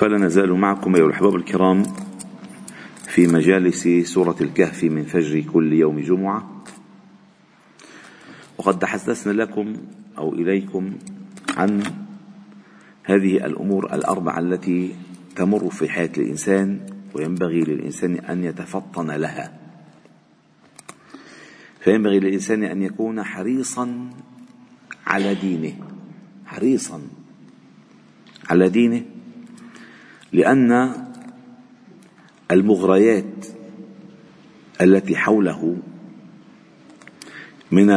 فلا نزال معكم أيها الأحباب الكرام في مجالس سورة الكهف من فجر كل يوم جمعة. وقد تحدثنا لكم أو إليكم عن هذه الأمور الأربعة التي تمر في حياة الإنسان وينبغي للإنسان أن يتفطن لها. فينبغي للإنسان أن يكون حريصا على دينه. حريصا على دينه. لأن المغريات التي حوله من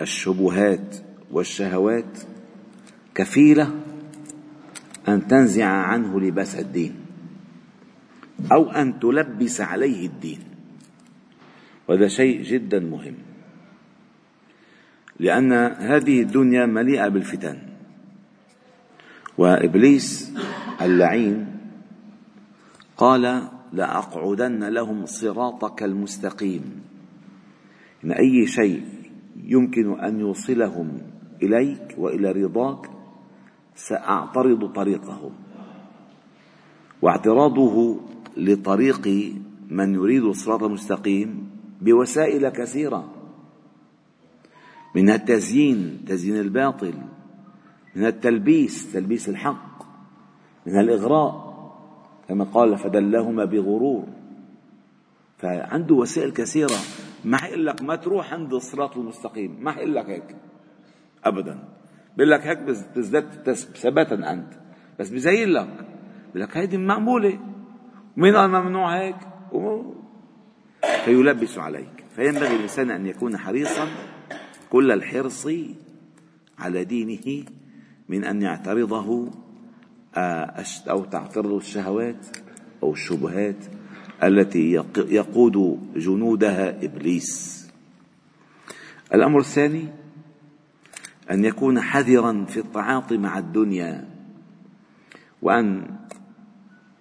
الشبهات والشهوات كفيلة أن تنزع عنه لباس الدين أو أن تلبس عليه الدين. وهذا شيء جدا مهم. لأن هذه الدنيا مليئة بالفتن. وإبليس اللعين قال لأقعدن لهم صراطك المستقيم. إن أي شيء يمكن أن يوصلهم إليك وإلى رضاك سأعترض طريقهم. واعتراضه لطريق من يريد الصراط المستقيم بوسائل كثيرة منها التزيين تزيين الباطل من التلبيس تلبيس الحق من الإغراء كما قال فدلهما بغرور. فعنده وسائل كثيرة. ما حيقول لك ما تروح عند الصراط المستقيم. ما حيقول لك هيك. أبدا. بيقول لك هيك بتزداد ثباتا أنت. بس بزين لك. بيقول لك هيدي معمولة مين قال ممنوع هيك؟ فيلبس عليك. فينبغي الإنسان أن يكون حريصا كل الحرص على دينه من أن يعترضه أو تعترض الشهوات أو الشبهات التي يقود جنودها إبليس. الأمر الثاني أن يكون حذرا في التعاطي مع الدنيا وأن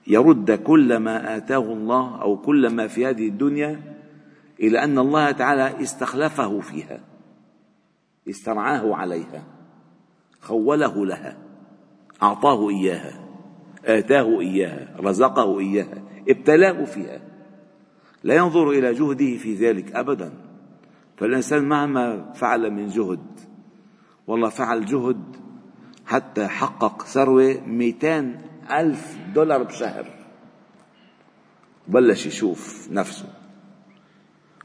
يرد كل ما آتاه الله أو كل ما في هذه الدنيا إلى أن الله تعالى استخلفه فيها استرعاه عليها خوله لها. أعطاه إياها آتاه إياها رزقه إياها ابتلاه فيها. لا ينظر إلى جهده في ذلك أبدا. فالإنسان مهما فعل من جهد والله فعل جهد حتى حقق ثروة مئتان ألف دولار بشهر. بلش يشوف نفسه.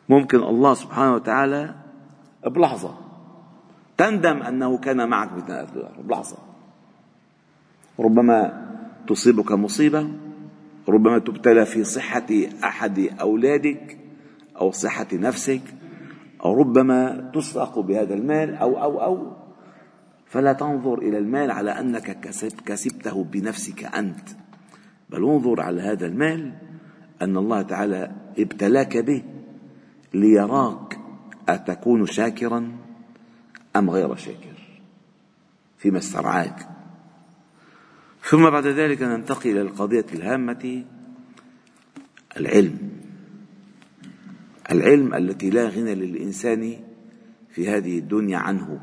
ممكن الله سبحانه وتعالى بلحظة تندم أنه كان معك مئتان ألف دولار بلحظة. ربما تصيبك مصيبة ربما تبتلى في صحة أحد أولادك أو صحة نفسك أو ربما تسرق بهذا المال أو أو أو. فلا تنظر إلى المال على أنك كسب كسبته بنفسك أنت. بل انظر على هذا المال أن الله تعالى ابتلاك به ليراك أتكون شاكرا أم غير شاكر. فيما استرعاك. ثم بعد ذلك ننتقل إلى القضية الهامة العلم. العلم التي لا غنى للإنسان في هذه الدنيا عنه.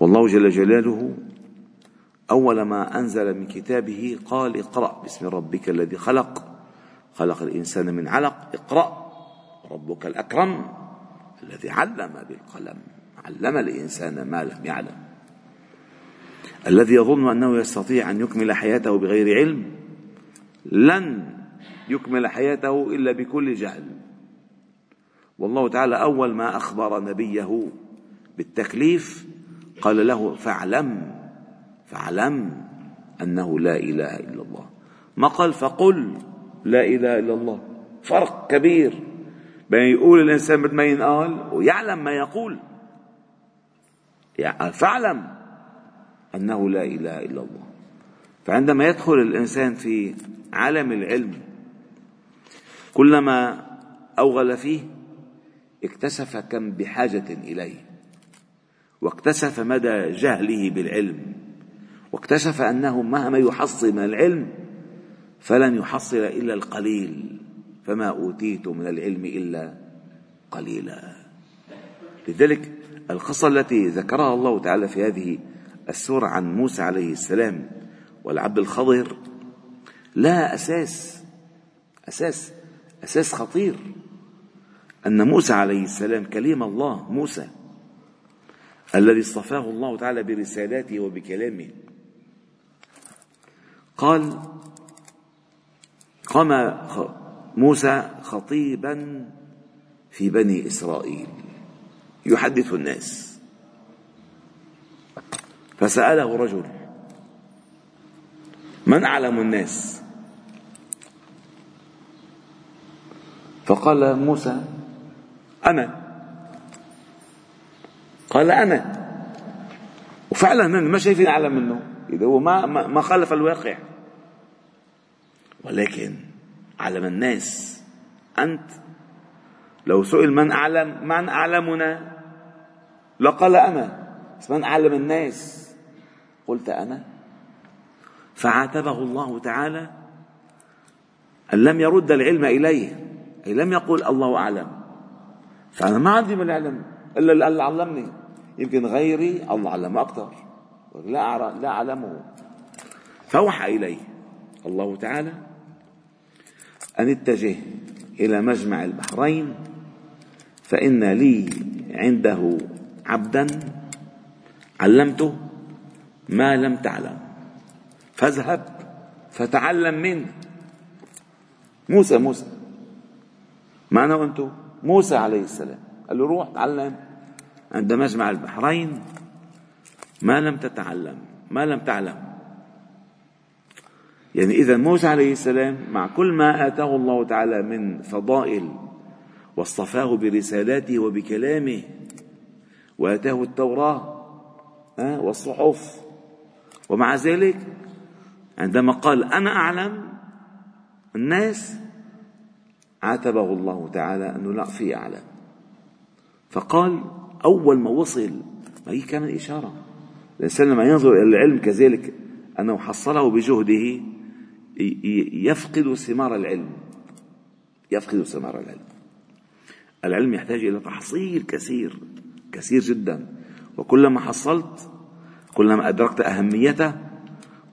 والله جل جلاله أول ما أنزل من كتابه قال اقرأ باسم ربك الذي خلق خلق الإنسان من علق. اقرأ ربك الأكرم الذي علم بالقلم علم الإنسان ما لم يعلم. الذي يظن أنه يستطيع أن يكمل حياته بغير علم لن يكمل حياته إلا بكل جهل. والله تعالى أول ما أخبر نبيه بالتكليف قال له فاعلم فاعلم أنه لا إله إلا الله. ما قال فقل لا إله إلا الله. فرق كبير بين يقول الإنسان مثل ما ينقال ويعلم ما يقول. يعني فاعلم. أنه لا إله إلا الله. فعندما يدخل الإنسان في عالم العلم كلما أوغل فيه اكتشف كم بحاجة إليه واكتشف مدى جهله بالعلم واكتشف أنه مهما يحصل من العلم فلن يحصل إلا القليل فما أوتيت من العلم إلا قليلا. لذلك القصة التي ذكرها الله تعالى في هذه السورة عن موسى عليه السلام والعبد الخضر لها أساس أساس أساس خطير. أن موسى عليه السلام كليم الله موسى الذي اصطفاه الله تعالى برسالاته وبكلامه. قال قام موسى خطيبا في بني إسرائيل يحدث الناس. فسأله رجل من أعلم الناس؟ فقال موسى أنا. قال أنا. وفعلا ما شايفين أعلم منه إذا هو ما ما خالف الواقع. ولكن علم الناس أنت. لو سئل من أعلم من أعلمنا؟ لقال أنا. بس من أعلم الناس؟ قلت أنا. فعاتبه الله تعالى أن لم يرد العلم إليه أي لم يقل الله أعلم. فأنا ما عندي من العلم إلا اللي علمني. يمكن غيري الله علم أكثر لا لا أعلمه. فأوحى إليه الله تعالى أن اتجه إلى مجمع البحرين فإن لي عنده عبدا علمته. ما لم تعلم. فاذهب فتعلم منه موسى موسى. ما أنا وأنتم موسى عليه السلام. قال له روح تعلم. عند مجمع البحرين. ما لم تتعلم. ما لم تعلم. يعني إذا موسى عليه السلام مع كل ما آتاه الله تعالى من فضائل واصطفاه برسالاته وبكلامه وآتاه التوراة والصحف ومع ذلك عندما قال أنا أعلم الناس عاتبه الله تعالى أنه لا في أعلم. فقال أول ما وصل ما هي كانت إشارة. الإنسان لما ينظر إلى العلم كذلك أنه حصله بجهده يفقد ثمار العلم. يفقد ثمار العلم. العلم يحتاج إلى تحصيل كثير كثير جدا. وكلما حصلت كلما أدركت أهميته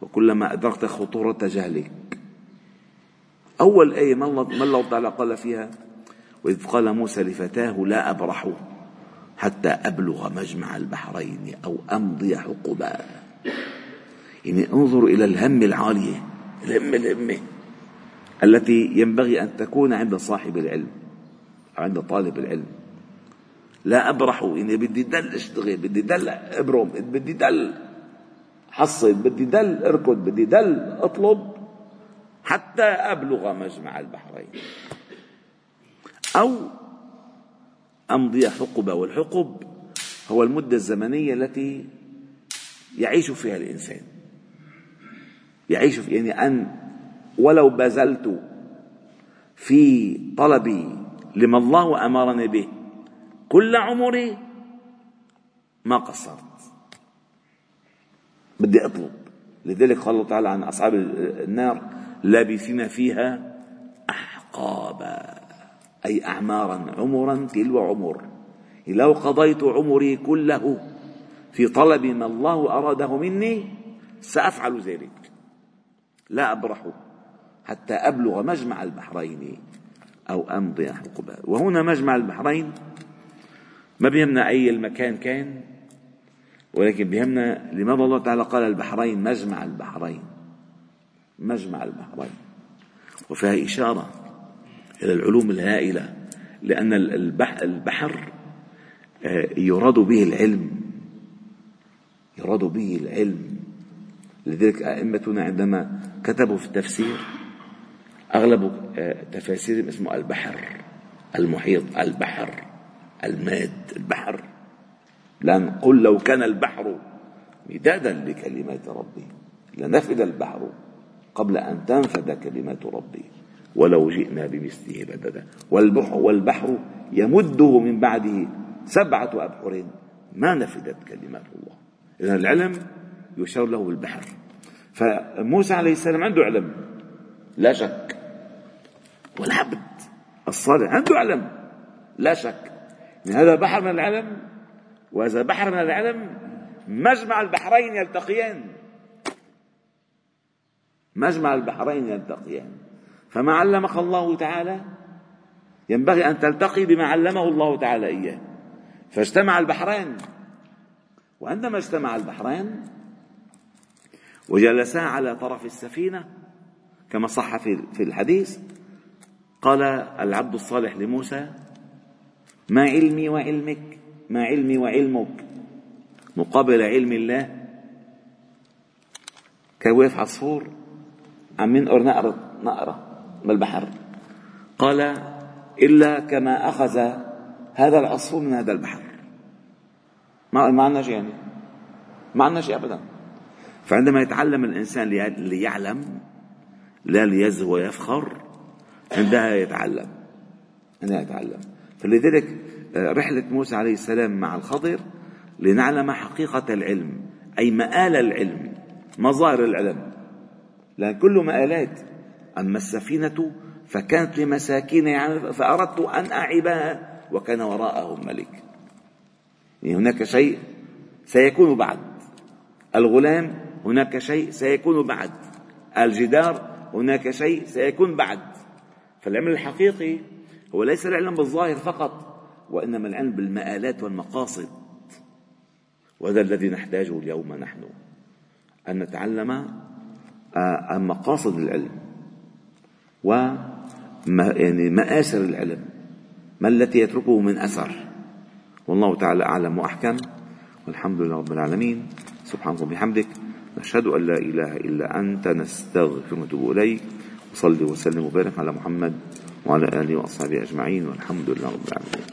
وكلما أدركت خطورة جهلك أول آية ما الله تعالى قال فيها؟ وإذ قال موسى لفتاه لا أبرح حتى أبلغ مجمع البحرين أو أمضي حقبا. يعني انظر إلى الهم العالية الهمة الهمة التي ينبغي أن تكون عند صاحب العلم عند طالب العلم. لا أبرح إني بدي دل أشتغل بدي دل أبرم بدي دل. حصل بدي دل أركض بدي دل أطلب. حتى أبلغ مجمع البحرين. أو أمضي حقبة والحقب هو المدة الزمنية التي يعيش فيها الإنسان. يعيش في يعني أن ولو بذلت في طلبي لما الله أمرني به كل عمري ما قصرت. بدي أطلب. لذلك قال الله تعالى عن أصحاب النار لابثين فيها أحقابا أي أعمارا عمرا تلو عمر. لو قضيت عمري كله في طلب ما الله أراده مني سأفعل ذلك. لا أبرح حتى أبلغ مجمع البحرين أو أمضي حقبا وهنا مجمع البحرين ما بيهمنا أي المكان كان ولكن بيهمنا لماذا الله تعالى قال البحرين مجمع البحرين مجمع البحرين. وفيها إشارة إلى العلوم الهائلة لأن البحر آه، يراد به العلم يراد به العلم. لذلك أئمتنا عندما كتبوا في التفسير أغلب آه، تفاسيرهم اسمه البحر المحيط البحر. الماد البحر. لأن قل لو كان البحر مدادا لكلمات ربي لنفد البحر قبل أن تنفد كلمات ربي. ولو جئنا بمثله بددا. والبحر, والبحر يمده من بعده سبعة أبحر ما نفدت كلمات الله. إذا العلم يشار له بالبحر. فموسى عليه السلام عنده علم. لا شك. والعبد الصالح عنده علم. لا شك. من هذا بحر من العلم وهذا بحر من العلم مجمع البحرين يلتقيان. مجمع البحرين يلتقيان. فما علمك الله تعالى؟ ينبغي أن تلتقي بما علمه الله تعالى إياه. فاجتمع البحرين. وعندما اجتمع البحرين وجلسا على طرف السفينة كما صح في الحديث قال العبد الصالح لموسى ما علمي وعلمك ما علمي وعلمك. مقابل علم الله. كواف عصفور عم ينقر نقرة نقرة بالبحر. قال إلا كما أخذ هذا العصفور من هذا البحر. ما ما عندنا شيء يعني. ما عندنا شيء أبدا. فعندما يتعلم الإنسان ليعلم لا ليزهو ويفخر عندها يتعلم. عندها يتعلم. فلذلك آه، رحلة موسى عليه السلام مع الخضر لنعلم حقيقة العلم أي مآل العلم مظاهر العلم. لأن كله مآلات أما السفينة فكانت لمساكين يعني فأردت أن أعبها وكان وراءهم ملك. يعني هناك شيء سيكون بعد. الغلام هناك شيء سيكون بعد. الجدار هناك شيء سيكون بعد. فالعلم الحقيقي هو ليس العلم بالظاهر فقط وإنما العلم بالمآلات والمقاصد. وهذا الذي نحتاجه اليوم نحن أن نتعلم آه، عن مقاصد العلم و يعني مآسر العلم ما التي يتركه من أثر. والله تعالى أعلم وأحكم. والحمد لله رب العالمين. سبحانك وبحمدك. نشهد أن لا إله إلا أنت نستغفرك ونتوب إليك. وصلي وسلم وبارك على محمد. وعلى آله وأصحابه أجمعين والحمد لله رب العالمين.